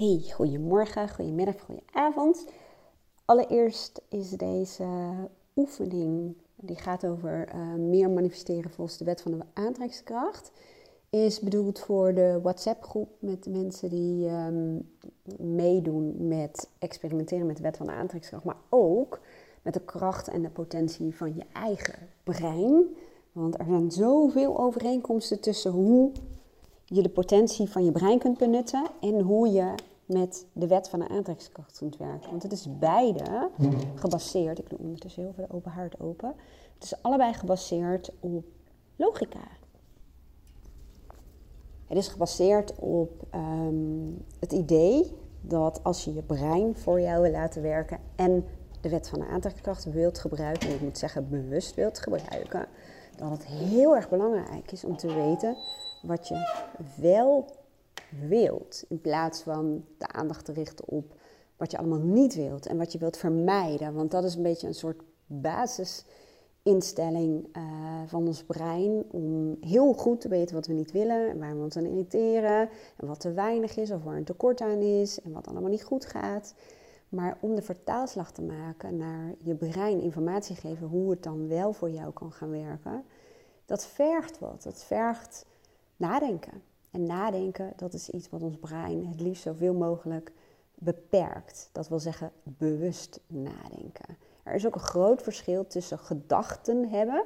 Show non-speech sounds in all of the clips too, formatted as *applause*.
Hey, goedemorgen, goedemiddag, goedenavond. Allereerst is deze oefening, die gaat over uh, meer manifesteren volgens de wet van de aantrekkingskracht, is bedoeld voor de WhatsApp-groep met mensen die um, meedoen met experimenteren met de wet van de aantrekkingskracht, maar ook met de kracht en de potentie van je eigen brein. Want er zijn zoveel overeenkomsten tussen hoe je de potentie van je brein kunt benutten en hoe je met de wet van de aantrekkingskracht kunt werken. Want het is beide gebaseerd, ik doe ondertussen heel veel open haard open, het is allebei gebaseerd op logica. Het is gebaseerd op ehm, het idee dat als je je brein voor jou wil laten werken en de wet van de aantrekkingskracht wilt gebruiken, en ik moet zeggen bewust wilt gebruiken, dat het heel erg belangrijk is om te weten wat je wel wilt. In plaats van de aandacht te richten op wat je allemaal niet wilt en wat je wilt vermijden. Want dat is een beetje een soort basisinstelling uh, van ons brein om heel goed te weten wat we niet willen en waar we ons aan irriteren en wat te weinig is of waar een tekort aan is en wat allemaal niet goed gaat. Maar om de vertaalslag te maken naar je brein informatie geven hoe het dan wel voor jou kan gaan werken, dat vergt wat. Dat vergt nadenken. En nadenken, dat is iets wat ons brein het liefst zoveel mogelijk beperkt. Dat wil zeggen bewust nadenken. Er is ook een groot verschil tussen gedachten hebben.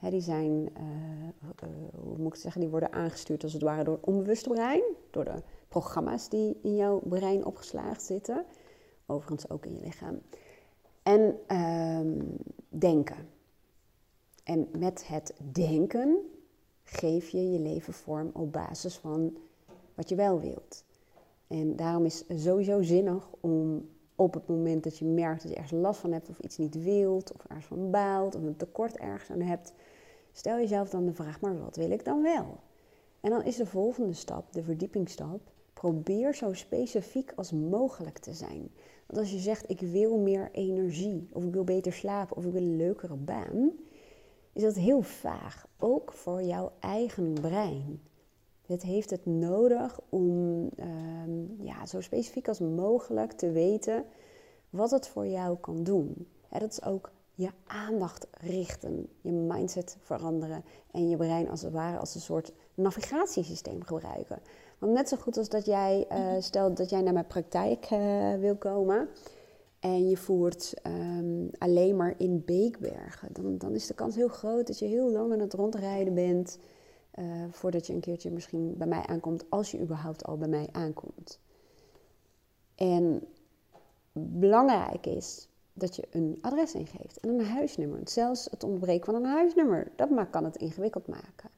die zijn, uh, uh, hoe moet ik zeggen, die worden aangestuurd als het ware door het onbewuste brein. Door de programma's die in jouw brein opgeslagen zitten. Overigens ook in je lichaam. En uh, denken. En met het denken geef je je leven vorm op basis van wat je wel wilt. En daarom is het sowieso zinnig om op het moment dat je merkt dat je ergens last van hebt of iets niet wilt of ergens van baalt of een tekort ergens aan hebt, stel jezelf dan de vraag, maar wat wil ik dan wel? En dan is de volgende stap, de verdiepingsstap, probeer zo specifiek als mogelijk te zijn. Want als je zegt, ik wil meer energie, of ik wil beter slapen, of ik wil een leukere baan, is dat heel vaag, ook voor jouw eigen brein. Het heeft het nodig om ehm, ja, zo specifiek als mogelijk te weten wat het voor jou kan doen. dat is ook je aandacht richten, je mindset veranderen en je brein als het ware als een soort navigatiesysteem gebruiken. Want net zo goed als dat jij, uh, stel dat jij naar mijn praktijk uh, wil komen, en je voert ehm, alleen maar in Beekbergen, dan, dan is de kans heel groot dat je heel lang aan het rondrijden bent uh, voordat je een keertje misschien bij mij aankomt, als je überhaupt al bij mij aankomt. En belangrijk is dat je een adres ingeeft en een huisnummer. Zelfs het ontbreken van een huisnummer, dat kan het ingewikkeld maken.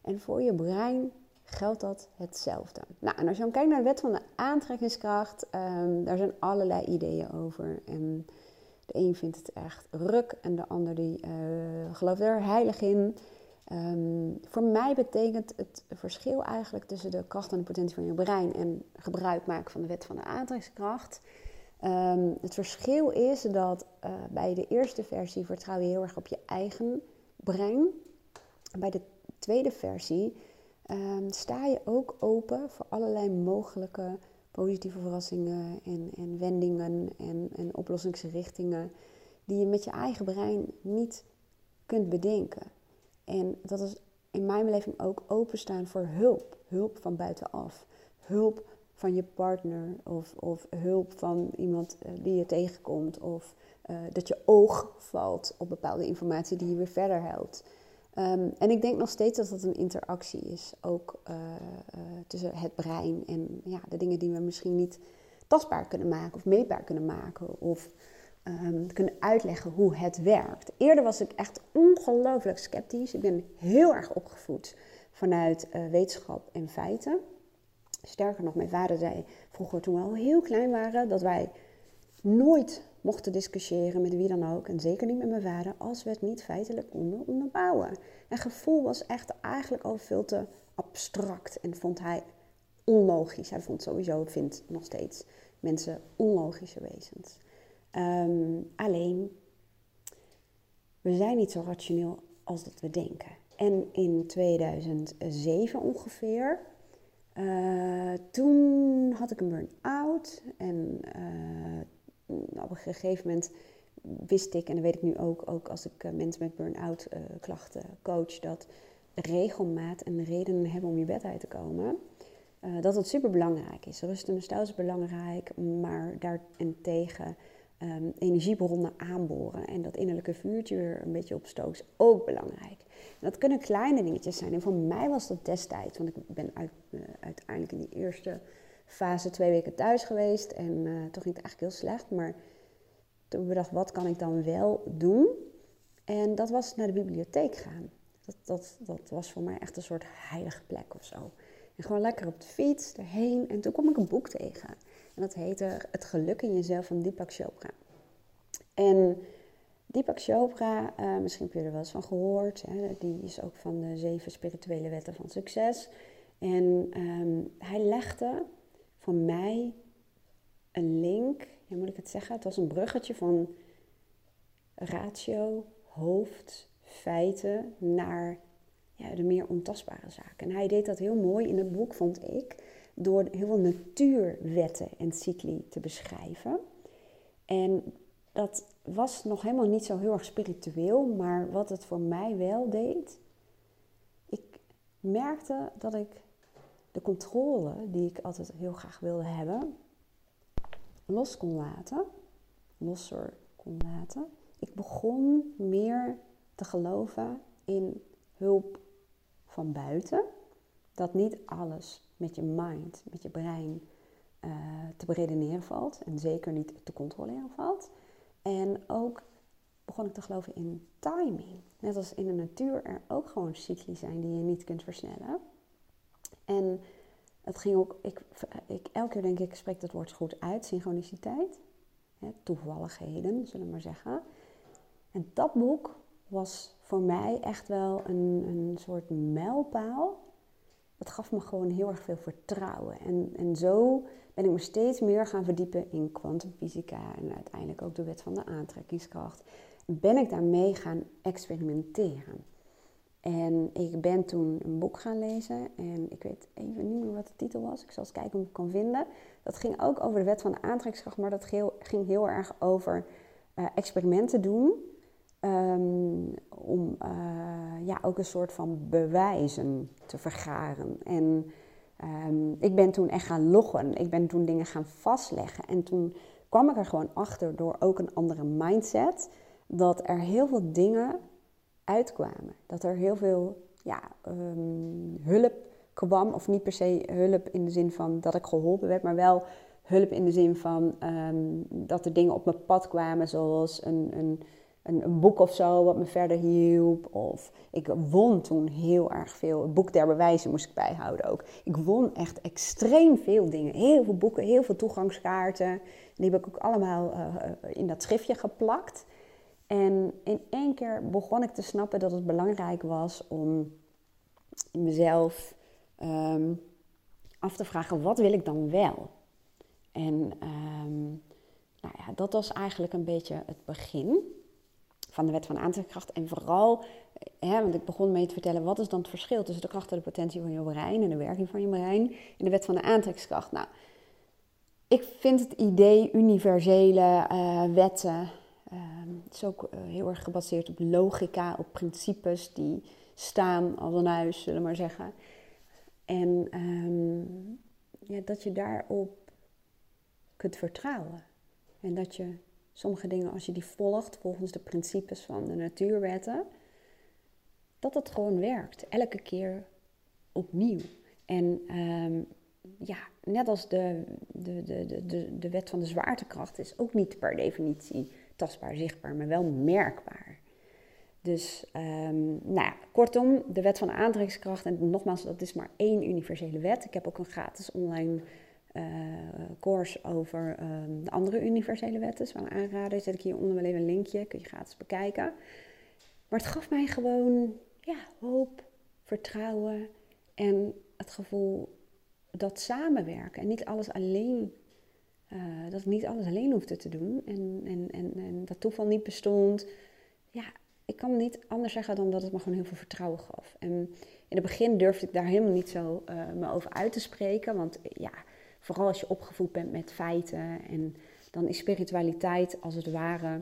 En voor je brein geldt dat hetzelfde. Nou, en als je dan kijkt naar de wet van de aantrekkingskracht, um, daar zijn allerlei ideeën over. En de een vindt het echt ruk en de ander die uh, gelooft er heilig in. Ehm, voor mij betekent het verschil eigenlijk tussen de kracht en de potentie van je brein en gebruik maken van de wet van de aantrekkingskracht. Um, het verschil is dat uh, bij de eerste versie vertrouw je heel erg op je eigen brein. Bij de tweede versie um, sta je ook open voor allerlei mogelijke positieve verrassingen en, en wendingen en, en oplossingsrichtingen die je met je eigen brein niet kunt bedenken. En dat is in mijn beleving ook openstaan voor hulp. Hulp van buitenaf. Hulp van je partner of, of hulp van iemand eh, die je tegenkomt. Of uh, dat je oog valt op bepaalde informatie die je weer verder helpt. Um, en ik denk nog steeds dat dat een interactie is, ook uh, uh, tussen het brein en ja, de dingen die we misschien niet tastbaar kunnen maken of meetbaar kunnen maken of um, kunnen uitleggen hoe het werkt. Eerder was ik echt ongelooflijk sceptisch. Ik ben heel erg opgevoed vanuit uh, wetenschap en feiten. Sterker nog, mijn vader zei vroeger toen we al heel klein waren dat wij nooit mochten discussiëren met wie dan ook, en zeker niet met mijn vader, als we het niet feitelijk konden onderbouwen. En gevoel was echt eigenlijk al veel te abstract en vond hij onlogisch. Hij vond sowieso, vindt nog steeds mensen onlogische wezens. Ehm, alleen, we zijn niet zo rationeel als dat we denken. En in 2007 ongeveer, uh, toen had ik een burn-out. En uh, op een gegeven moment wist ik, en dat weet ik nu ook, ook als ik mensen met burn-out klachten coach, dat regelmaat en redenen hebben om je bed uit te komen. Uh, dat het super belangrijk is. Rust en stijl is belangrijk, maar daarentegen um, energiebronnen aanboren en dat innerlijke vuurtje weer een beetje opstoken is ook belangrijk. Dat kunnen kleine dingetjes zijn. En voor mij was dat destijds, want ik ben uit, uiteindelijk in die eerste fase twee weken thuis geweest en uh, toen ging het eigenlijk heel slecht. Maar toen bedacht, wat kan ik dan wel doen? En dat was naar de bibliotheek gaan. Dat, dat, dat was voor mij echt een soort heilige plek of zo. En gewoon lekker op de fiets erheen. En toen kwam ik een boek tegen. En dat heette Het geluk in jezelf van Deepak Chopra. En Deepak Chopra, uh, misschien heb je er wel eens van gehoord. Hè? Die is ook van de zeven spirituele wetten van succes. En um, hij legde voor mij een link, hoe moet ik het zeggen? Het was een bruggetje van ratio, hoofd, feiten naar ja, de meer ontastbare zaken. En hij deed dat heel mooi in het boek, vond ik, door heel veel natuurwetten en cycli te beschrijven. En dat was nog helemaal niet zo heel erg spiritueel, maar wat het voor mij wel deed, ik merkte dat ik de controle die ik altijd heel graag wilde hebben, los kon laten, losser kon laten. Ik begon meer te geloven in hulp van buiten. Dat niet alles met je mind, met je brein uh, te beredeneren valt. En zeker niet te controleren valt. En ook begon ik te geloven in timing. Net als in de natuur er ook gewoon cycli zijn die je niet kunt versnellen. En het ging ook, ik, ik, elke keer denk ik, spreek dat woord goed uit, synchroniciteit. Hè, toevalligheden, zullen we maar zeggen. En dat boek was voor mij echt wel een, een soort mijlpaal. Dat gaf me gewoon heel erg veel vertrouwen. En, en zo ben ik me steeds meer gaan verdiepen in kwantumfysica en uiteindelijk ook de wet van de aantrekkingskracht. Ben ik daarmee gaan experimenteren. En ik ben toen een boek gaan lezen en ik weet even niet meer wat de titel was. Ik zal eens kijken of ik het kan vinden. Dat ging ook over de wet van de aantrekkingskracht, maar dat ging heel erg over uh, experimenten doen Um, om uh, ja, ook een soort van bewijzen te vergaren. En um, ik ben toen echt gaan loggen. Ik ben toen dingen gaan vastleggen. En toen kwam ik er gewoon achter door ook een andere mindset. Dat er heel veel dingen uitkwamen. Dat er heel veel ja, um, hulp kwam. Of niet per se hulp in de zin van dat ik geholpen werd. Maar wel hulp in de zin van dat er dingen op mijn pad kwamen. Zoals een... een een, een, boek of zo wat me verder hielp. Of ik won toen heel erg veel. Het boek der bewijzen moest ik bijhouden ook. Ik won echt extreem veel dingen. Heel veel boeken, heel veel toegangskaarten. Die heb ik ook allemaal uh, in dat schriftje geplakt. En in één keer begon ik te snappen dat het belangrijk was om mezelf um, af te vragen: wat wil ik dan wel? En um, nou ja, dat was eigenlijk een beetje het begin van de wet van aantrekkingskracht. En vooral, hè, want ik begon mee te vertellen, wat is dan het verschil tussen de kracht en de potentie van je brein en de werking van je brein in de wet van de aantrekkingskracht? Nou, ik vind het idee universele uh, wetten, uh, het is ook uh, heel erg gebaseerd op logica, op principes die staan als een huis, zullen we maar zeggen. En um, ja, dat je daarop kunt vertrouwen. En dat je sommige dingen, als je die volgt volgens de principes van de natuurwetten, dat het gewoon werkt. Elke keer opnieuw. En um, ja, net als de, de, de, de, de wet van de zwaartekracht is ook niet per definitie tastbaar, zichtbaar, maar wel merkbaar. Dus, um, nou ja, kortom, de wet van aantrekkingskracht, en nogmaals, dat is maar één universele wet. Ik heb ook een gratis online uh, course over um, de andere universele wetten. Zou aanraden. Zet ik hieronder wel even een linkje. Kun je gratis bekijken. Maar het gaf mij gewoon ja, hoop, vertrouwen en het gevoel dat samenwerken en niet alles alleen, uh, dat ik niet alles alleen hoefde te doen en, en, en, en dat toeval niet bestond. Ja, ik kan niet anders zeggen dan dat het me gewoon heel veel vertrouwen gaf. En in het begin durfde ik daar helemaal niet zo uh, me over uit te spreken, want ja, vooral als je opgevoed bent met feiten. En dan is spiritualiteit als het ware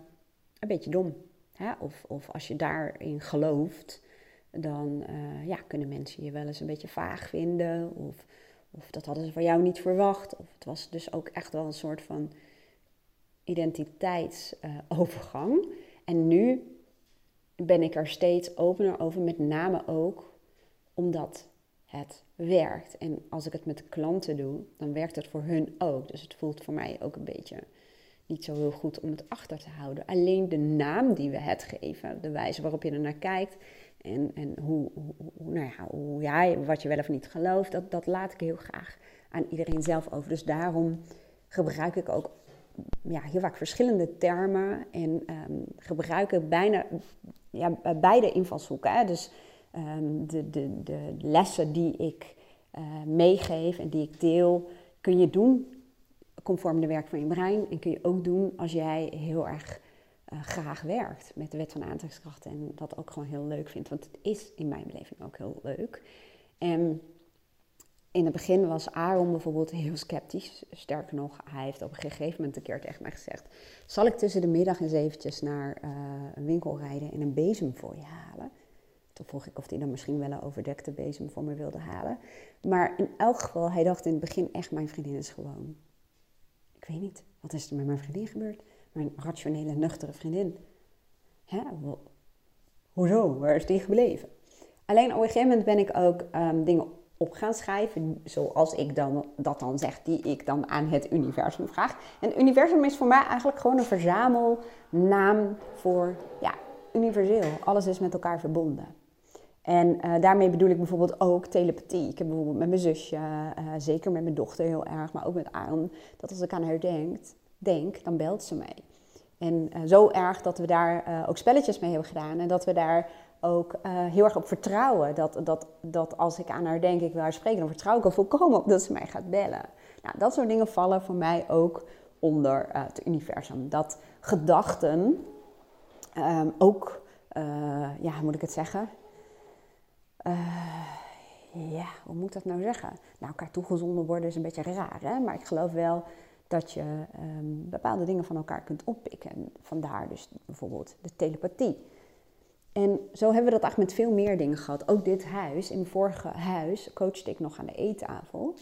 een beetje dom. Hè? Of, of als je daarin gelooft, dan ja, kunnen mensen je wel eens een beetje vaag vinden. Of, of dat hadden ze van jou niet verwacht. Of het was dus ook echt wel een soort van identiteitsovergang. en nu ben ik er steeds opener over, met name ook omdat het werkt. En als ik het met klanten doe, dan werkt het voor hun ook. Dus het voelt voor mij ook een beetje niet zo heel goed om het achter te houden. Alleen de naam die we het geven, de wijze waarop je er naar kijkt en, en hoe, hoe, nou jij, wat je wel of niet gelooft, dat, dat laat ik heel graag aan iedereen zelf over. Dus daarom gebruik ik ook ja, heel vaak verschillende termen en um, gebruik ik bijna ja, beide invalshoeken. Hè? Dus um, de, de, de lessen die ik uh, meegeef en die ik deel, kun je doen conform de werk van je brein. En kun je ook doen als jij heel erg uh, graag werkt met de wet van aantrekkingskracht. En dat ook gewoon heel leuk vindt. Want het is in mijn beleving ook heel leuk. En in het begin was Aaron bijvoorbeeld heel sceptisch. Sterker nog, hij heeft op een gegeven moment een keer tegen mij gezegd: Zal ik tussen de middag eens eventjes naar uh, een winkel rijden en een bezem voor je halen? Toen vroeg ik of hij dan misschien wel een overdekte bezem voor me wilde halen. Maar in elk geval, hij dacht in het begin echt: Mijn vriendin is gewoon. Ik weet niet, wat is er met mijn vriendin gebeurd? Mijn rationele, nuchtere vriendin. Hè? Hoezo? Waar is die gebleven? Alleen op een gegeven moment ben ik ook um, dingen op gaan schrijven, zoals ik dan, dat dan zeg, die ik dan aan het universum vraag. En universum is voor mij eigenlijk gewoon een verzamelnaam voor, ja, universeel. Alles is met elkaar verbonden. En uh, daarmee bedoel ik bijvoorbeeld ook telepathie. Ik heb bijvoorbeeld met mijn zusje, uh, zeker met mijn dochter heel erg, maar ook met Aaron, dat als ik aan haar denk, denk dan belt ze mij. En uh, zo erg dat we daar ook spelletjes mee hebben gedaan en dat we daar ook uh, heel erg op vertrouwen. Dat, dat, dat als ik aan haar denk, ik wil haar spreken, dan vertrouw ik er volkomen op dat ze mij gaat bellen. Nou, dat soort dingen vallen voor mij ook onder het universum. Dat gedachten um, ook, ja, hoe moet ik het zeggen? ja, hoe moet ik dat nou zeggen? Nou, elkaar toegezonden worden is een beetje raar, hè? Maar ik geloof wel dat je um, bepaalde dingen van elkaar kunt oppikken. Vandaar dus bijvoorbeeld de telepathie. En zo hebben we dat eigenlijk met veel meer dingen gehad. Ook dit huis, in mijn vorige huis, coachte ik nog aan de eettafel.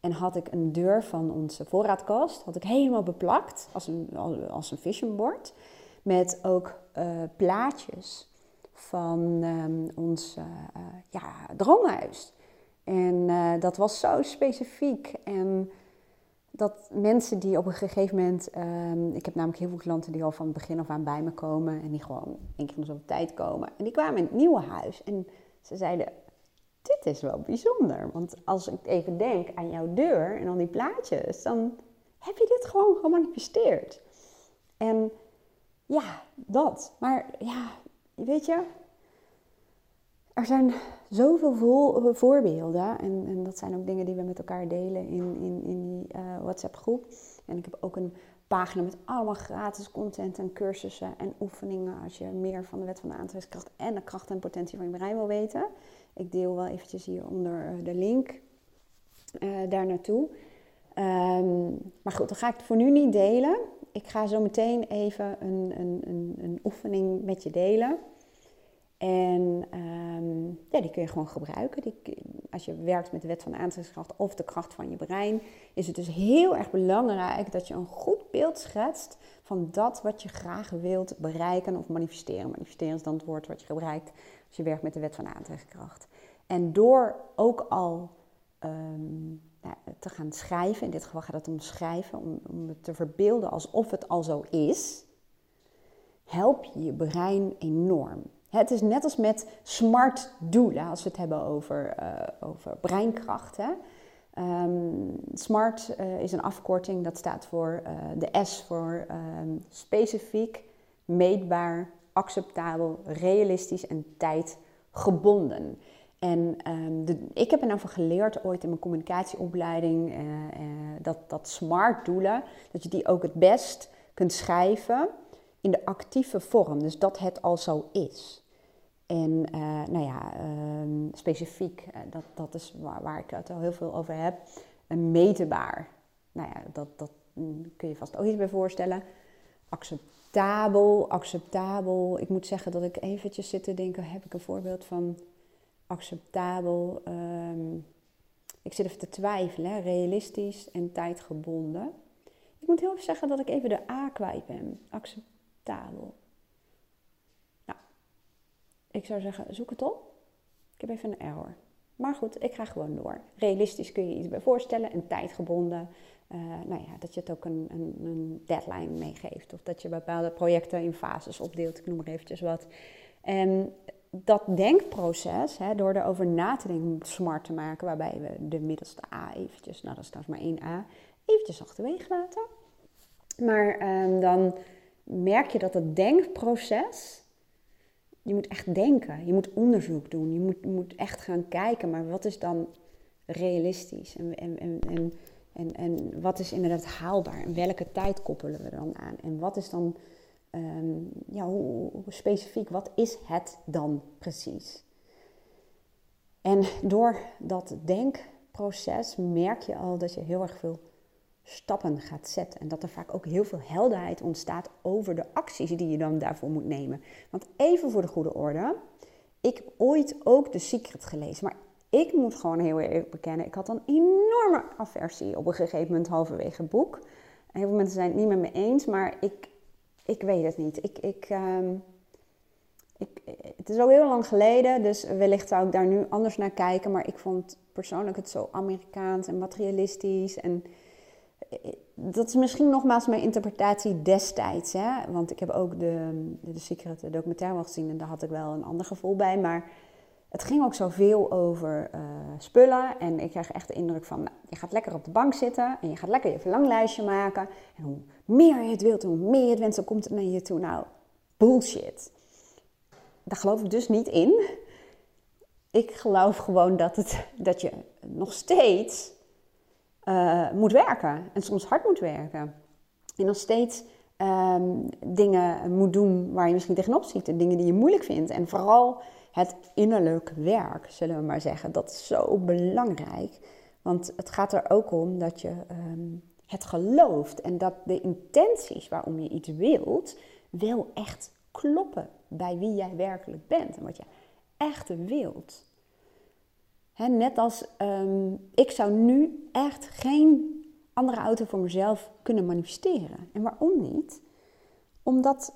En had ik een deur van onze voorraadkast, had ik helemaal beplakt, als een, als een vision board. Met ook uh, plaatjes van um, ons uh, ja, droomhuis. En dat was zo specifiek. En dat mensen die op een gegeven moment. Um, ik heb namelijk heel veel klanten die al van het begin af aan bij me komen. En die gewoon één keer van zoveel tijd komen. En die kwamen in het nieuwe huis. En ze zeiden: Dit is wel bijzonder. Want als ik even denk aan jouw deur en al die plaatjes. dan heb je dit gewoon gemanifesteerd. En ja, dat. Maar ja, weet je, er zijn zoveel vo eh, voorbeelden. En, en, dat zijn ook dingen die we met elkaar delen in, in, in die uh, WhatsApp-groep. En ik heb ook een pagina met allemaal gratis content en cursussen en oefeningen. Als je meer van de wet van de aantrekkingskracht en de kracht en potentie van je brein wil weten. Ik deel wel eventjes hieronder eh, de link uh, daar naartoe. Um, maar goed, dat ga ik voor nu niet delen. Ik ga zo meteen even een, een, een, een oefening met je delen. En um, ja, die kun je gewoon gebruiken. Als je werkt met de wet van aantrekkingskracht of de kracht van je brein, is het dus heel erg belangrijk dat je een goed beeld schetst van dat wat je graag wilt bereiken of manifesteren. Manifesteren is dan het woord wat je gebruikt als je werkt met de wet van aantrekkingskracht. En door ook al um, nou, te gaan schrijven, in dit geval gaat het om schrijven, om, om het te verbeelden alsof het al zo is, help je je brein enorm. Het is net als met smart doelen, als we het hebben over, uh, over breinkracht. Hè. Um, SMART uh, is een afkorting, dat staat voor uh, de S voor um, specifiek, meetbaar, acceptabel, realistisch en tijdgebonden. En um, de, ik heb er nou van geleerd ooit in mijn communicatieopleiding dat, dat SMART doelen, dat je die ook het best kunt schrijven in de actieve vorm, dus dat het al zo is. En uh, nou ja, um, specifiek, uh, dat, dat is waar, waar, ik het al heel veel over heb. meetbaar. Nou ja, dat, dat kun je vast ook iets bij voorstellen. Acceptabel, acceptabel. Ik moet zeggen dat ik eventjes zit te denken, heb ik een voorbeeld van acceptabel? Ehm, ik zit even te twijfelen, realistisch en tijdgebonden. Ik moet heel even zeggen dat ik even de A kwijt ben. Acceptabel. Ik zou zeggen, zoek het op. Ik heb even een error. Maar goed, ik ga gewoon door. Realistisch kun je iets bij voorstellen en tijdgebonden. Uh, nou ja, dat je het ook een, een, een, deadline meegeeft. Of dat je bepaalde projecten in fases opdeelt. Ik noem maar eventjes wat. En dat denkproces, hè, door erover na te denken smart te maken, waarbij we de middelste A eventjes, nou dat is trouwens maar één A, eventjes achterwege laten. Maar um, dan merk je dat het denkproces, je moet echt denken, je moet onderzoek doen, je moet, moet echt gaan kijken, maar wat is dan realistisch? En, en, en, en, en, en wat is inderdaad haalbaar? En welke tijd koppelen we dan aan? En wat is dan Ehm, ja, hoe, specifiek, wat is het dan precies? En door dat denkproces merk je al dat je heel erg veel stappen gaat zetten. En dat er vaak ook heel veel helderheid ontstaat over de acties die je dan daarvoor moet nemen. Want even voor de goede orde, ik heb ooit ook The Secret gelezen, maar ik moet gewoon heel eerlijk bekennen, ik had een enorme aversie op een gegeven moment halverwege het boek. heel veel mensen zijn het niet met me eens, maar ik ik weet het niet. Ik, ik, ehm, ik, het is al heel lang geleden, dus wellicht zou ik daar nu anders naar kijken. Maar ik vond persoonlijk het zo Amerikaans en materialistisch. En dat is misschien nogmaals mijn interpretatie destijds. Hè? Want ik heb ook de, de, de Secret documentaire wel gezien en daar had ik wel een ander gevoel bij. Maar het ging ook zoveel over uh, spullen. En ik kreeg echt de indruk van, nou, je gaat lekker op de bank zitten en je gaat lekker je verlanglijstje maken. En hoe meer je het wilt, hoe meer je het wenst, dan komt het naar je toe. Nou, bullshit. Daar geloof ik dus niet in. Ik geloof gewoon dat, het, dat je nog steeds uh, moet werken. En soms hard moet werken. En nog steeds um, dingen moet doen waar je misschien tegenop ziet. En dingen die je moeilijk vindt. En vooral het innerlijk werk, zullen we maar zeggen. Dat is zo belangrijk. Want het gaat er ook om dat je um, het gelooft en dat de intenties waarom je iets wilt, wel echt kloppen bij wie jij werkelijk bent en wat je echt wilt. Net als um, ik zou nu echt geen andere auto voor mezelf kunnen manifesteren. En waarom niet? Omdat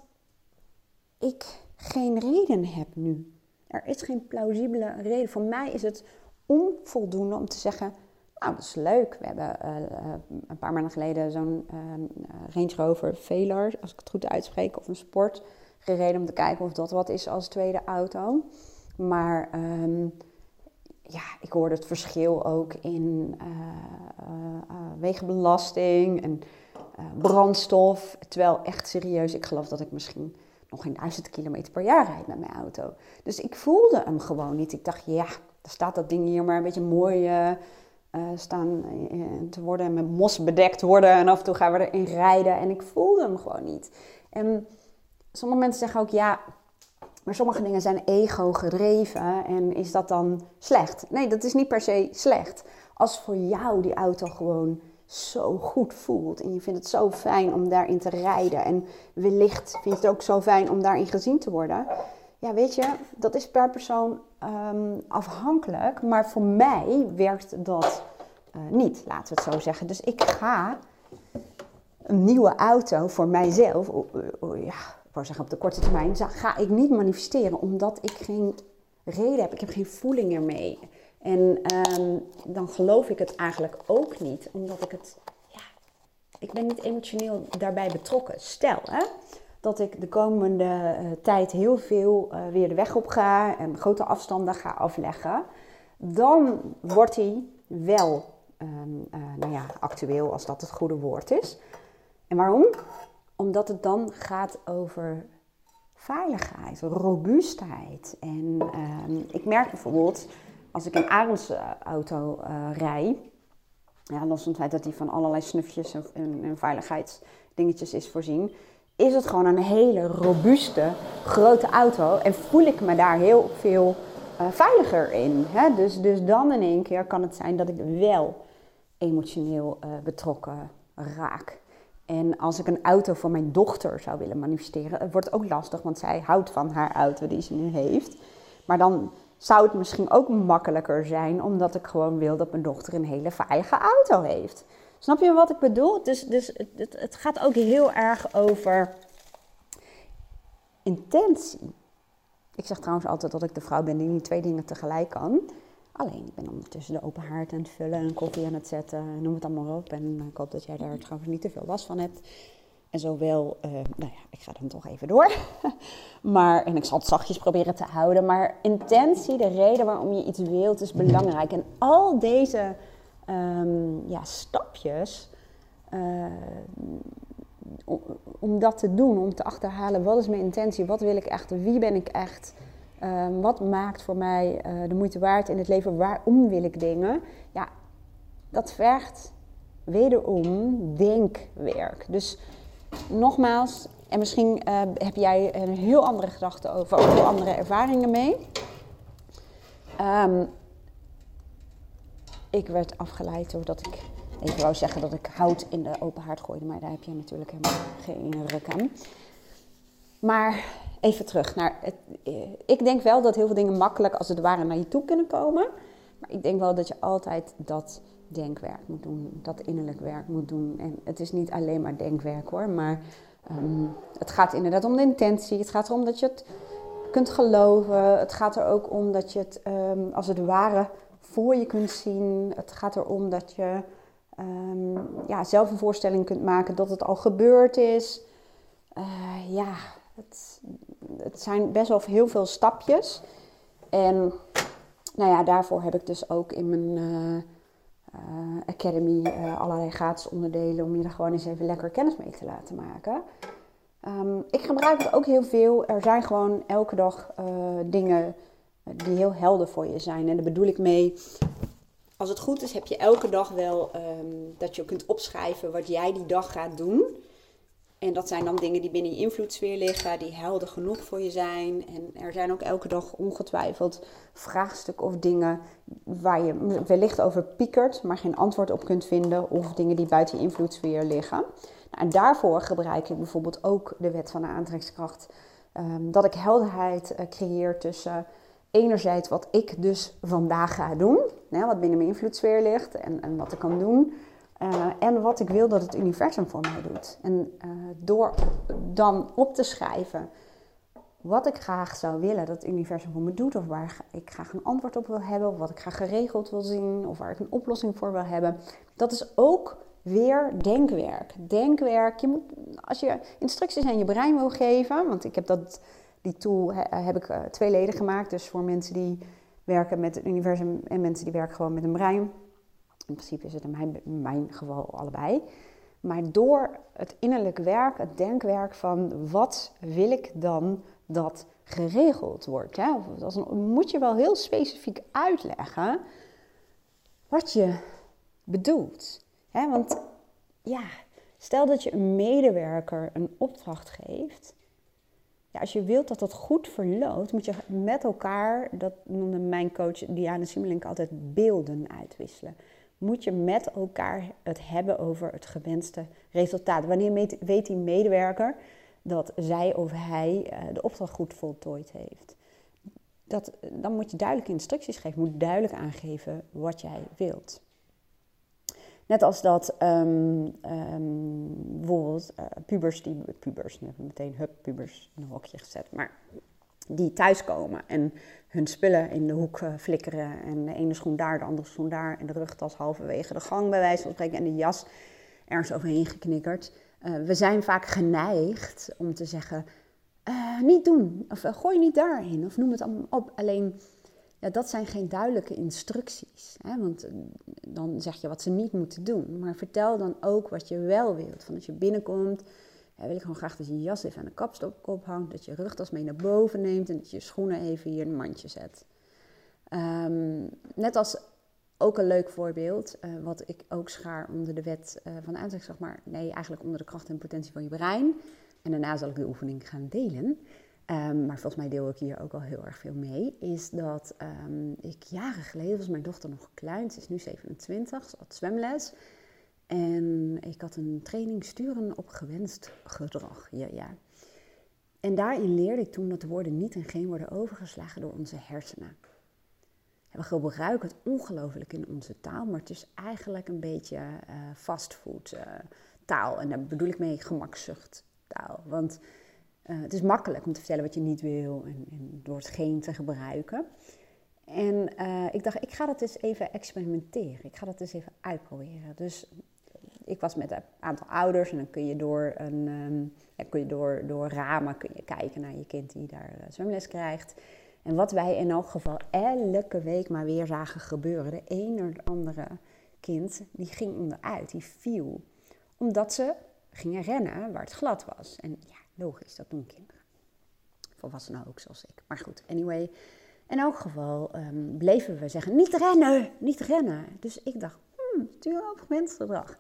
ik geen reden heb nu. Er is geen plausibele reden. Voor mij is het onvoldoende om te zeggen: Nou, dat is leuk. We hebben uh, een paar maanden geleden zo'n uh, Range Rover Velar, als ik het goed uitspreek, of een sport gereden om te kijken of dat wat is als tweede auto. Maar um, ja, ik hoorde het verschil ook in wegenbelasting en brandstof. Terwijl echt serieus, ik geloof dat ik misschien nog geen duizend kilometer per jaar rijd met mijn auto. Dus ik voelde hem gewoon niet. Ik dacht, ja, er staat dat ding hier maar een beetje mooi uh, staan uh, te worden en met mos bedekt worden. En af en toe gaan we erin rijden. En ik voelde hem gewoon niet. En sommige mensen zeggen ook, ja, maar sommige dingen zijn ego gedreven. En is dat dan slecht? Nee, dat is niet per se slecht. Als voor jou die auto gewoon zo goed voelt. En je vindt het zo fijn om daarin te rijden. En wellicht vind je het ook zo fijn om daarin gezien te worden. Ja, weet je, dat is per persoon um, afhankelijk. Maar voor mij werkt dat uh, niet, laten we het zo zeggen. Dus ik ga een nieuwe auto voor mijzelf, ja, op de korte termijn, ga ik niet manifesteren omdat ik geen reden heb. Ik heb geen voeling ermee. En um, dan geloof ik het eigenlijk ook niet, omdat ik het, ja, ik ben niet emotioneel daarbij betrokken. Stel hè, dat ik de komende uh, tijd heel veel uh, weer de weg op ga en grote afstanden ga afleggen, dan wordt hij wel um, uh, nou ja, actueel, als dat het goede woord is. En waarom? Omdat het dan gaat over veiligheid, robuustheid. En um, ik merk bijvoorbeeld als ik een Arends auto uh, rij, ja, los van het feit dat die van allerlei snufjes en, veiligheidsdingetjes is voorzien, is het gewoon een hele robuuste, grote auto. En voel ik me daar heel veel uh, veiliger in. Hè? Dus, dus dan in één keer kan het zijn dat ik wel emotioneel betrokken raak. En als ik een auto voor mijn dochter zou willen manifesteren, het ook lastig, want zij houdt van haar auto die ze nu heeft. Maar dan zou het misschien ook makkelijker zijn, omdat ik gewoon wil dat mijn dochter een hele veilige auto heeft. Snap je wat ik bedoel? Dus, dus het, het gaat ook heel erg over intentie. Ik zeg trouwens altijd dat ik de vrouw ben die niet twee dingen tegelijk kan. Alleen, ik ben ondertussen de open haard aan het vullen en koffie aan het zetten. Noem het allemaal op. En ik hoop dat jij daar trouwens niet te veel last van hebt. En zowel, uh, nou ja, ik ga dan toch even door. *laughs* maar, en ik zal het zachtjes proberen te houden. Maar intentie, de reden waarom je iets wilt, is belangrijk. En al deze um, ja, stapjes, uh, om dat te doen, om te achterhalen wat is mijn intentie, wat wil ik echt, wie ben ik echt, um, wat maakt voor mij uh, de moeite waard in het leven, waarom wil ik dingen, ja, dat vergt wederom denkwerk. Dus nogmaals, en misschien uh, heb jij een heel andere gedachte over, of heel andere ervaringen mee. Um, ik werd afgeleid doordat ik ik wou zeggen dat ik hout in de open haard gooide, maar daar heb je natuurlijk helemaal geen ruk aan. Maar even terug naar het. Eh, ik denk wel dat heel veel dingen makkelijk als het ware naar je toe kunnen komen. Maar ik denk wel dat je altijd dat denkwerk moet doen, dat innerlijk werk moet doen. En het is niet alleen maar denkwerk hoor, maar um, het gaat inderdaad om de intentie. Het gaat erom dat je het kunt geloven. Het gaat er ook om dat je het um, als het ware voor je kunt zien. Het gaat erom dat je um, ja, zelf een voorstelling kunt maken dat het al gebeurd is. Uh, ja, het, het, zijn best wel heel veel stapjes. En nou ja, daarvoor heb ik dus ook in mijn uh, uh, academy allerlei gratis onderdelen om je er gewoon eens even lekker kennis mee te laten maken. Um, ik gebruik het ook heel veel. Er zijn gewoon elke dag dingen die heel helder voor je zijn. En daar bedoel ik mee als het goed is, heb je elke dag wel ehm, dat je kunt opschrijven wat jij die dag gaat doen. En dat zijn dan dingen die binnen je invloedssfeer liggen, die helder genoeg voor je zijn. En er zijn ook elke dag ongetwijfeld vraagstukken of dingen waar je wellicht over piekert, maar geen antwoord op kunt vinden. Of dingen die buiten je invloedssfeer liggen. Nou, en daarvoor gebruik ik bijvoorbeeld ook de wet van de aantrekkingskracht. Um, dat ik helderheid uh, creëer tussen enerzijds wat ik dus vandaag ga doen, wat binnen mijn invloedssfeer ligt en, en wat ik kan doen. Uh, en wat ik wil dat het universum voor mij doet. En uh, door dan op te schrijven wat ik graag zou willen dat het universum voor me doet, of waar ik graag een antwoord op wil hebben, of wat ik graag geregeld wil zien, of waar ik een oplossing voor wil hebben, dat is ook weer denkwerk. Denkwerk, je moet, als je instructies aan je brein wil geven, want ik heb dat die tool heb ik uh, tweeledig gemaakt. Dus voor mensen die werken met het universum en mensen die werken gewoon met een brein. In principe is het in mijn, in mijn geval allebei. Maar door het innerlijk werk, het denkwerk van wat wil ik dan dat geregeld wordt. Hè? Dan moet je wel heel specifiek uitleggen wat je bedoelt. Hè? Want ja, stel dat je een medewerker een opdracht geeft als je wilt dat dat goed verloopt, moet je met elkaar, dat noemde mijn coach Diana Simmelink altijd, beelden uitwisselen. Moet je met elkaar het hebben over het gewenste resultaat. Wanneer weet die medewerker dat zij of hij eh, de opdracht goed voltooid heeft? Dat, dan moet je duidelijke instructies geven, moet duidelijk aangeven wat jij wilt. Net als dat um, um, bijvoorbeeld uh, pubers, die, pubers, meteen hup, pubers in een hokje gezet, maar die thuiskomen en hun spullen in de hoek uh, flikkeren en de ene schoen daar, de andere schoen daar en de rugtas halverwege de gang bij wijze van spreken en de jas ergens overheen geknikkerd. Uh, we zijn vaak geneigd om te zeggen, niet doen, of gooi niet daarin, of noem het allemaal op. Alleen ja, dat zijn geen duidelijke instructies. Hè? Want eh, dan zeg je wat ze niet moeten doen. Maar vertel dan ook wat je wel wilt. Van als je binnenkomt, wil ik gewoon graag dat je jas even aan de kapstok ophangt. Dat je rugtas mee naar boven neemt en dat je je schoenen even hier in een mandje zet. Um, net als ook een leuk voorbeeld, uh, wat ik ook schaar onder de wet uh, van de aantrekkingskracht, maar nee, eigenlijk onder de kracht en potentie van je brein. En daarna zal ik de oefening gaan delen. Ehm, maar volgens mij deel ik hier ook al heel erg veel mee. Is dat ehm, ik jaren geleden was mijn dochter nog klein. Ze is nu 27. Ze had zwemles. En ik had een training sturen op gewenst gedrag. Ja, ja. En daarin leerde ik toen dat de woorden niet en geen worden overgeslagen door onze hersenen. We gebruiken het ongelooflijk in onze taal, maar het is eigenlijk een beetje uh, fastfood uh, taal. En daar bedoel ik mee gemakzucht taal. Want uh, het is makkelijk om te vertellen wat je niet wil en, en door het geen te gebruiken. En ik dacht, ik ga dat eens even experimenteren. Ik ga dat eens even uitproberen. Dus ik was met een aantal ouders en dan kun je door, een, ja, kun je door, door ramen kun je kijken naar je kind die daar zwemles krijgt. En wat wij in elk geval elke week maar weer zagen gebeuren. De een of andere kind die ging onderuit, die viel. Omdat ze gingen rennen waar het glad was. En ja, logisch, dat doen kinderen. Volwassenen ook, zoals ik. Maar goed, anyway. In elk geval um, bleven we zeggen, niet rennen, niet rennen. Dus ik dacht, hmm, mensgedrag.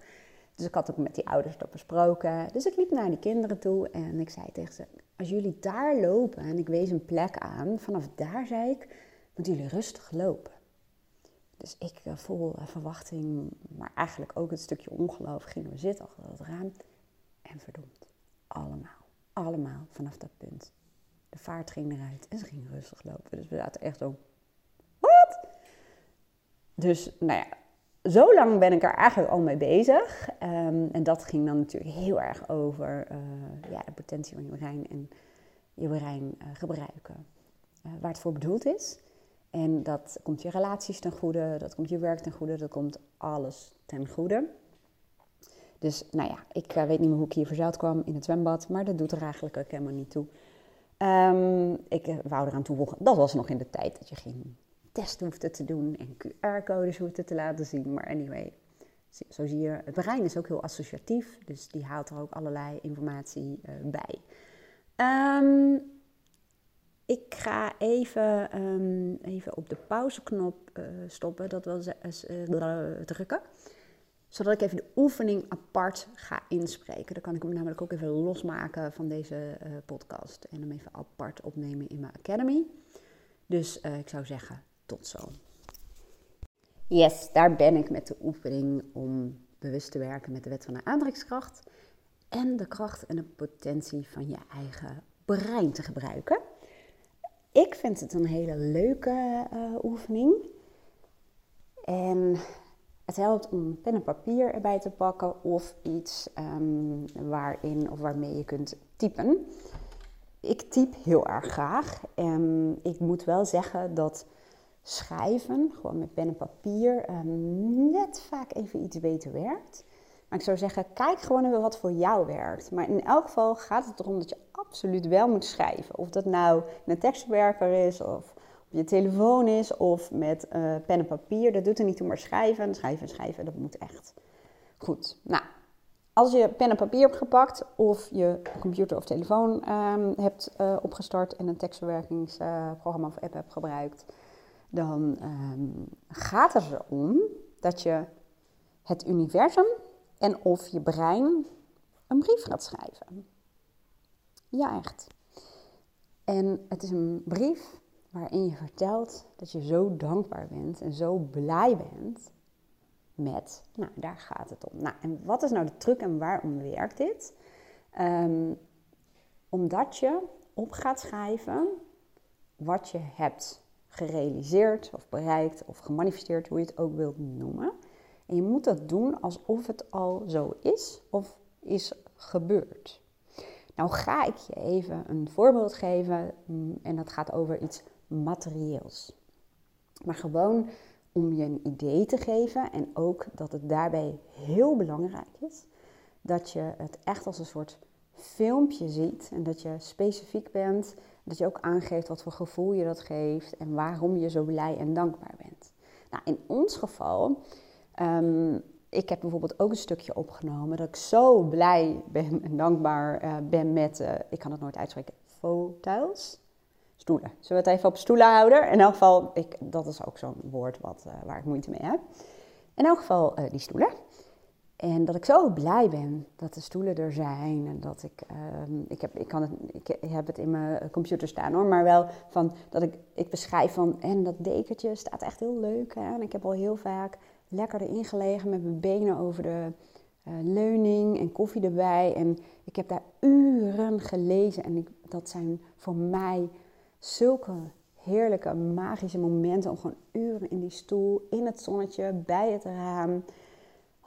Dus ik had ook met die ouders dat besproken. Dus ik liep naar die kinderen toe en ik zei tegen ze: Als jullie daar lopen, en ik wees een plek aan, vanaf daar zei ik, moeten jullie rustig lopen. Dus ik uh, vol uh, verwachting, maar eigenlijk ook een stukje ongeloof, gingen we zitten achter het raam. En verdomd, allemaal, allemaal vanaf dat punt. De vaart ging eruit en ze gingen rustig lopen. Dus we zaten echt zo, wat? Dus, nou ja, zo lang ben ik er eigenlijk al mee bezig. Um, en dat ging dan natuurlijk heel erg over uh, ja, de potentie van je brein en je brein uh, gebruiken. Uh, waar het voor bedoeld is. En dat komt je relaties ten goede, dat komt je werk ten goede, dat komt alles ten goede. Dus nou ja, ik weet niet meer hoe ik hier verzeild kwam in het zwembad, maar dat doet er eigenlijk ook helemaal niet toe. Um, ik wou eraan toevoegen, dat was nog in de tijd dat je ging test hoefde te doen en QR-codes hoefde te laten zien. Maar anyway, zo zie je, het brein is ook heel associatief, dus die haalt er ook allerlei informatie uh, bij. Um, ik ga even, um, even op de pauzeknop uh, stoppen, dat wil uh, drukken. Zodat ik even de oefening apart ga inspreken. Dan kan ik hem namelijk ook even losmaken van deze podcast. En hem even apart opnemen in mijn academy. Dus ik zou zeggen, tot zo. Yes, daar ben ik met de oefening om bewust te werken met de wet van de aantrekkingskracht en de kracht en de potentie van je eigen brein te gebruiken. Ik vind het een hele leuke uh, oefening. En het helpt om pen en papier erbij te pakken of iets um, waarin of waarmee je kunt typen. Ik typ heel erg graag en ik moet wel zeggen dat schrijven, gewoon met pen en papier, ehm, net vaak even iets beter werkt. Maar ik zou zeggen, kijk gewoon even wat voor jou werkt. Maar in elk geval gaat het erom dat je absoluut wel moet schrijven. Of dat nou in een tekstbewerker is, of op je telefoon is, of met uh, pen en papier. Dat doet er niet toe, maar schrijven, schrijven, schrijven, dat moet echt. Goed, nou, als je pen en papier hebt gepakt, of je computer of telefoon um, hebt uh, opgestart en een tekstverwerkingsprogramma of app hebt gebruikt dan um, gaat het erom dat je het universum en of je brein een brief gaat schrijven. Ja, echt. En het is een brief waarin je vertelt dat je zo dankbaar bent en zo blij bent met, nou, daar gaat het om. Nou, en wat is nou de truc en waarom werkt dit? Um, omdat je op gaat schrijven wat je hebt gerealiseerd of bereikt of gemanifesteerd, hoe je het ook wilt noemen. En je moet dat doen alsof het al zo is of is gebeurd. Nou ga ik je even een voorbeeld geven mm, en dat gaat over iets materieels. Maar gewoon om je een idee te geven en ook dat het daarbij heel belangrijk is dat je het echt als een soort filmpje ziet en dat je specifiek bent dat je ook aangeeft wat voor gevoel je dat geeft en waarom je zo blij en dankbaar bent. Nou, in ons geval, um, ik heb bijvoorbeeld ook een stukje opgenomen dat ik zo blij ben en dankbaar uh, ben met, uh, ik kan het nooit uitspreken, foto's. Stoelen. Zullen we het even op stoelen houden? In elk geval, ik, dat is ook zo'n woord wat, uh, waar ik moeite mee heb. In elk geval die stoelen. En dat ik zo blij ben dat de stoelen er zijn. En dat ik, ehm, ik, heb, ik, kan het, ik heb het in mijn computer staan hoor. Maar wel van dat ik, ik beschrijf van. En dat dekentje staat echt heel leuk. En ik heb al heel vaak lekker erin gelegen met mijn benen over de uh, leuning en koffie erbij. En ik heb daar uren gelezen. En ik, dat zijn voor mij zulke heerlijke, magische momenten. Om gewoon uren in die stoel, in het zonnetje, bij het raam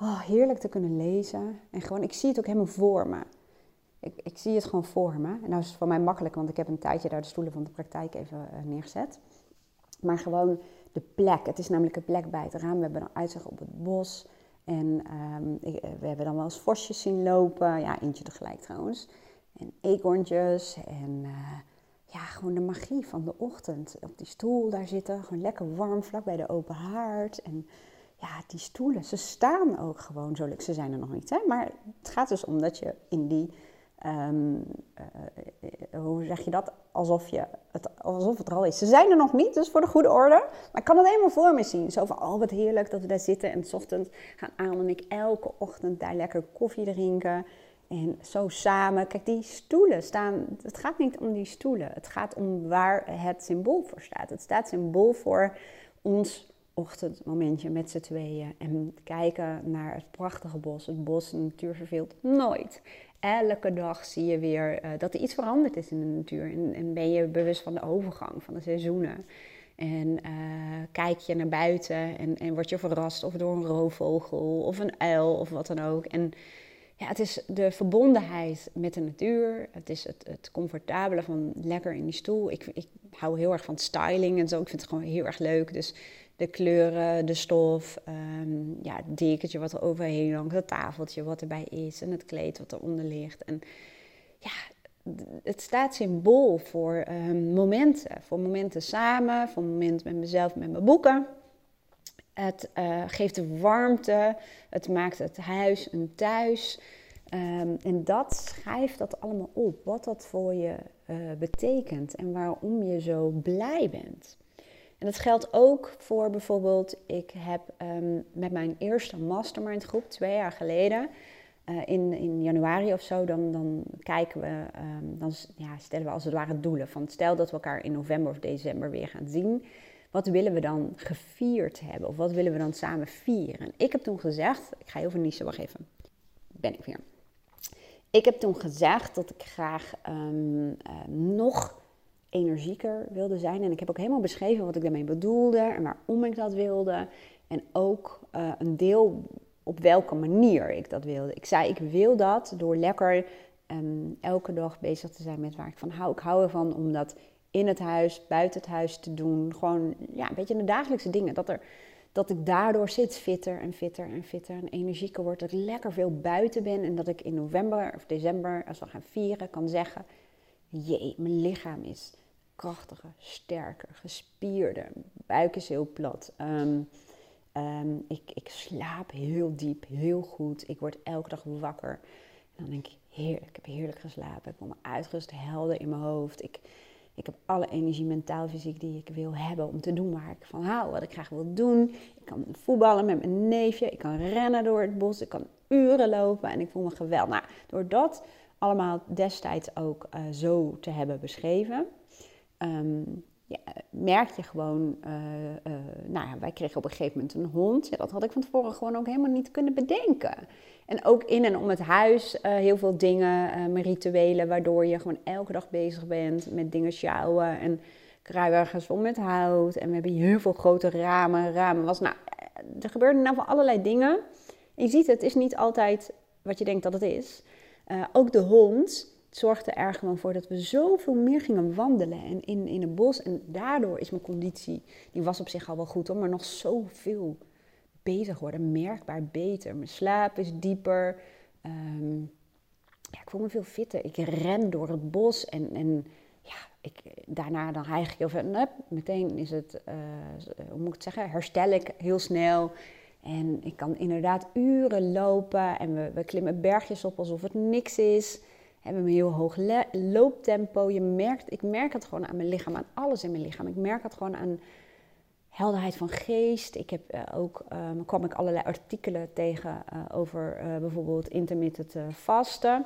oh, heerlijk te kunnen lezen. En gewoon, ik zie het ook helemaal voor me. Ik, ik zie het gewoon voor me. En nou is het voor mij makkelijk, want ik heb een tijdje daar de stoelen van de praktijk even uh, neergezet. Maar gewoon de plek. Het is namelijk een plek bij het raam. We hebben een uitzicht op het bos. En um, ik, we hebben dan wel eens vosjes zien lopen. Ja, eentje tegelijk trouwens. En eekhoorntjes. En uh, ja, gewoon de magie van de ochtend. Op die stoel daar zitten. Gewoon lekker warm, vlak bij de open haard. En ja, die stoelen, ze staan ook gewoon zo. Ze zijn er nog niet, hè? maar het gaat dus om dat je in die, ehm, eh, eh, hoe zeg je dat? Alsof, je het, alsof het er al is. Ze zijn er nog niet, dus voor de goede orde. Maar ik kan het helemaal voor me zien. Zo van, oh wat heerlijk dat we daar zitten en s gaan aan en ik elke ochtend daar lekker koffie drinken. En zo samen. Kijk, die stoelen staan. Het gaat niet om die stoelen. Het gaat om waar het symbool voor staat. Het staat symbool voor ons ochtendmomentje met z'n tweeën en kijken naar het prachtige bos. Het bos, de natuur verveelt nooit. Elke dag zie je weer uh, dat er iets veranderd is in de natuur. En, en, ben je bewust van de overgang, van de seizoenen. En uh, kijk je naar buiten en, en word je verrast of door een roofvogel of een uil of wat dan ook. En ja, het is de verbondenheid met de natuur. Het is het, het comfortabele van lekker in die stoel. Ik, ik hou heel erg van styling en zo. Ik vind het gewoon heel erg leuk. Dus de kleuren, de stof, um, ja, het dekentje wat er overheen hangt, het tafeltje wat erbij is en het kleed wat eronder ligt. En ja, het staat symbool voor ehm, momenten. Voor momenten samen, voor momenten met mezelf, met mijn boeken. Het uh, geeft de warmte, het maakt het huis een thuis. Um, en dat schrijft dat allemaal op, wat dat voor je uh, betekent en waarom je zo blij bent. En dat geldt ook voor bijvoorbeeld, ik heb um, met mijn eerste mastermind groep twee jaar geleden, uh, in, in januari of zo, dan, dan kijken we, um, dan ja, stellen we als het ware doelen. Van stel dat we elkaar in november of december weer gaan zien, wat willen we dan gevierd hebben? Of wat willen we dan samen vieren? En ik heb toen gezegd, ik ga heel veel niezen, wacht even, ben ik weer. Ik heb toen gezegd dat ik graag um, uh, nog energieker wilde zijn. En ik heb ook helemaal beschreven wat ik daarmee bedoelde en waarom ik dat wilde. En ook uh, een deel op welke manier ik dat wilde. Ik zei, ik wil dat door lekker um, elke dag bezig te zijn met waar ik van hou. Ik hou ervan om dat in het huis, buiten het huis te doen. Gewoon ja, een beetje de dagelijkse dingen. Dat, er, dat ik daardoor zit fitter en fitter en fitter en energieker word. Dat ik lekker veel buiten ben en dat ik in november of december, als we gaan vieren, kan zeggen... Jee, mijn lichaam is krachtiger, sterker, gespierder. Buik is heel plat. Um, um, ik, ik slaap heel diep, heel goed. Ik word elke dag wakker. En dan denk ik, heerlijk, ik heb heerlijk geslapen. Ik voel me uitgerust, helder in mijn hoofd. Ik, ik heb alle energie, mentaal, fysiek die ik wil hebben om te doen waar ik van hou, wat ik graag wil doen. Ik kan voetballen met mijn neefje, ik kan rennen door het bos, ik kan uren lopen en ik voel me geweldig. Nou, door dat allemaal destijds ook uh, zo te hebben beschreven, um, ja, merk je gewoon, uh, uh, nou ja, wij kregen op een gegeven moment een hond. Ja, dat had ik van tevoren gewoon ook helemaal niet kunnen bedenken. En ook in en om het huis uh, heel veel dingen, rituelen, waardoor je gewoon elke dag bezig bent met dingen sjouwen en kruiwagens vol met hout. En we hebben heel veel grote ramen. Ramen was, nou, er gebeurden nou van allerlei dingen. En je ziet, het is niet altijd wat je denkt dat het is. ook de hond zorgde er gewoon voor dat we zoveel meer gingen wandelen en in, in het bos. En daardoor is mijn conditie, die was op zich al wel goed hoor, maar nog zoveel beter geworden. Merkbaar beter. Mijn slaap is dieper. Um, ja, ik voel me veel fitter. Ik ren door het bos en, en ja, ik, daarna dan eigenlijk heel veel, meteen is het, uh, hoe moet ik zeggen, herstel ik heel snel. En ik kan inderdaad uren lopen en we, we klimmen bergjes op alsof het niks is hebben een heel hoog looptempo. Je merkt, ik merk het gewoon aan mijn lichaam, aan alles in mijn lichaam. Ik merk het gewoon aan helderheid van geest. Ik heb uh, ook, um, kwam ik allerlei artikelen tegen uh, over uh, bijvoorbeeld intermittent vasten.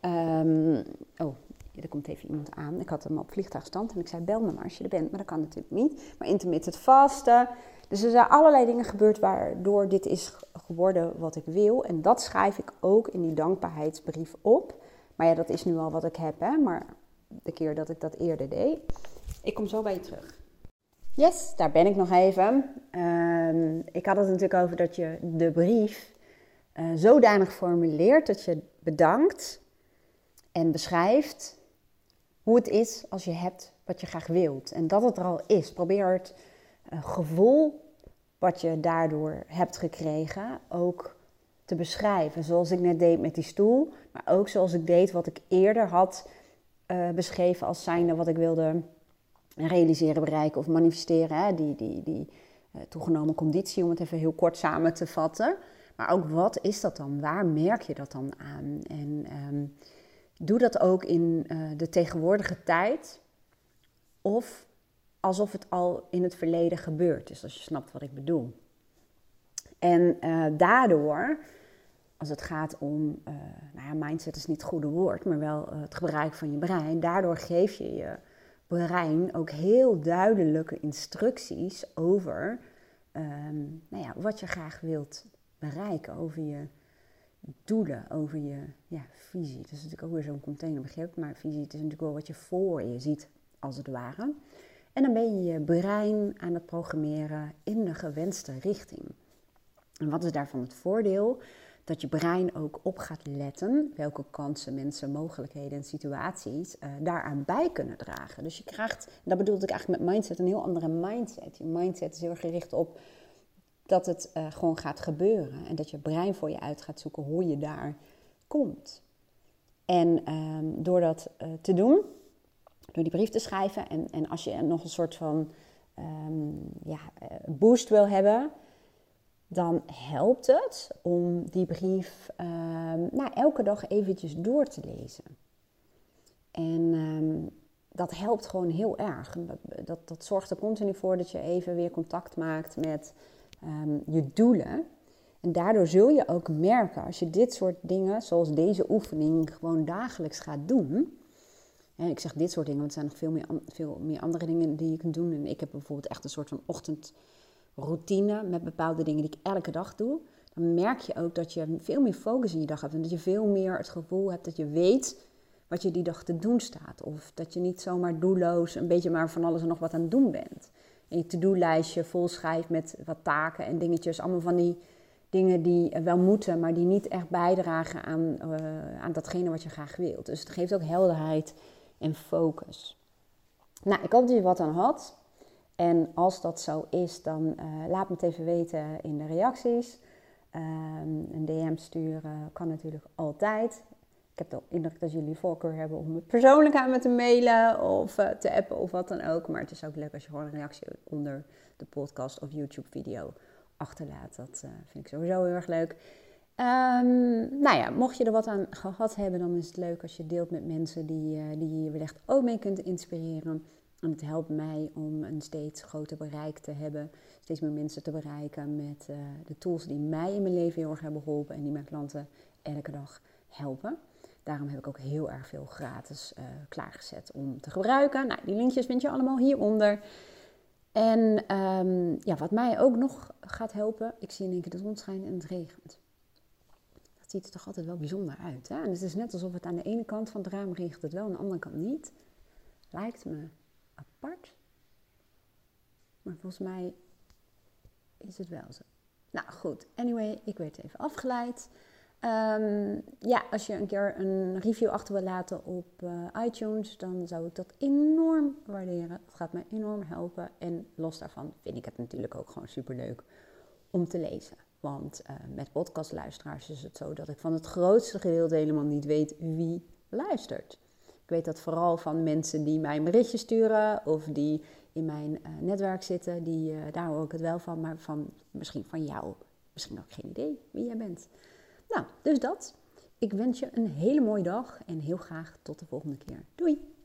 Um, oh, er komt even iemand aan. Ik had hem op vliegtuigstand en ik zei bel me maar als je er bent. Maar dat kan natuurlijk niet. Maar intermittent vasten. Dus er zijn allerlei dingen gebeurd waardoor dit is geworden wat ik wil. En dat schrijf ik ook in die dankbaarheidsbrief op. Maar ja, dat is nu al wat ik heb, hè. Maar de keer dat ik dat eerder deed. Ik kom zo bij je terug. Yes, daar ben ik nog even. Uh, ik had het natuurlijk over dat je de brief uh, zodanig formuleert dat je bedankt en beschrijft hoe het is als je hebt wat je graag wilt. En dat het er al is. Probeer het uh, gevoel wat je daardoor hebt gekregen ook te beschrijven. Zoals ik net deed met die stoel, maar ook zoals ik deed wat ik eerder had uh, beschreven als zijnde wat ik wilde realiseren, bereiken of manifesteren. Hè? Die, die, die uh, toegenomen conditie, om het even heel kort samen te vatten. Maar ook wat is dat dan? Waar merk je dat dan aan? En um, doe dat ook in uh, de tegenwoordige tijd. Of alsof het al in het verleden gebeurd is, als je snapt wat ik bedoel. En daardoor, als het gaat om, uh, nou ja, mindset is niet het goede woord, maar wel het gebruik van je brein, daardoor geef je je brein ook heel duidelijke instructies over um, nou ja, wat je graag wilt bereiken, over je doelen, over je ja, visie. Dat is natuurlijk ook weer zo'n containerbegrip, maar visie het is natuurlijk wel wat je voor je ziet, als het ware. En dan ben je je brein aan het programmeren in de gewenste richting. En wat is daarvan het voordeel? Dat je brein ook op gaat letten welke kansen, mensen, mogelijkheden en situaties uh, daaraan bij kunnen dragen. Dus je krijgt, dat bedoelde ik eigenlijk met mindset, een heel andere mindset. Je mindset is heel erg gericht op dat het uh, gewoon gaat gebeuren en dat je brein voor je uit gaat zoeken hoe je daar komt. En um, door dat uh, te doen, door die brief te schrijven en, en als je nog een soort van um, ja, boost wil hebben, dan helpt het om die brief uh, nou, elke dag eventjes door te lezen. En um, dat helpt gewoon heel erg. Dat, dat, zorgt er continu voor dat je even weer contact maakt met um, je doelen. En daardoor zul je ook merken, als je dit soort dingen, zoals deze oefening, gewoon dagelijks gaat doen. En ik zeg dit soort dingen, want er zijn nog veel meer, veel meer andere dingen die je kunt doen. En ik heb bijvoorbeeld echt een soort van ochtend routine met bepaalde dingen die ik elke dag doe, dan merk je ook dat je veel meer focus in je dag hebt. En dat je veel meer het gevoel hebt dat je weet wat je die dag te doen staat. Of dat je niet zomaar doelloos een beetje maar van alles en nog wat aan het doen bent. En je to-do-lijstje vol schrijft met wat taken en dingetjes. Allemaal van die dingen die wel moeten, maar die niet echt bijdragen aan, uh, aan datgene wat je graag wilt. Dus het geeft ook helderheid en focus. Nou, ik hoop dat je wat aan had. En als dat zo is, dan uh, laat me het even weten in de reacties. Um, een DM sturen kan natuurlijk altijd. Ik heb de indruk dat jullie voorkeur hebben om het persoonlijk aan me te mailen of uh, te appen of wat dan ook. Maar het is ook leuk als je gewoon een reactie onder de podcast of YouTube-video achterlaat. Dat uh, vind ik sowieso heel erg leuk. Um, nou ja, mocht je er wat aan gehad hebben, dan is het leuk als je deelt met mensen die, die je wellicht ook mee kunt inspireren. En het helpt mij om een steeds groter bereik te hebben, steeds meer mensen te bereiken met uh, de tools die mij in mijn leven heel erg hebben geholpen en die mijn klanten elke dag helpen. Daarom heb ik ook heel erg veel gratis uh, klaargezet om te gebruiken. Nou, die linkjes vind je allemaal hieronder. En um, ja, wat mij ook nog gaat helpen, ik zie in één keer de zon schijnen en het regent. Dat ziet er toch altijd wel bijzonder uit. Hè? En het is net alsof het aan de ene kant van het raam regent het wel, aan de andere kant niet. Lijkt me Maar volgens mij is het wel zo. Nou goed, anyway, ik werd even afgeleid. Um, ja, als je een keer een review achter wil laten op uh, iTunes, dan zou ik dat enorm waarderen. Het gaat me enorm helpen. En los daarvan vind ik het natuurlijk ook gewoon super leuk om te lezen. Want uh, met podcastluisteraars is het zo dat ik van het grootste gedeelte helemaal niet weet wie luistert. Ik weet dat vooral van mensen die mij een berichtje sturen of die in mijn uh, netwerk zitten, die, uh, daar hoor ik het wel van, maar van, misschien van jou, misschien ook geen idee wie jij bent. Nou, dus dat. Ik wens je een hele mooie dag en heel graag tot de volgende keer. Doei!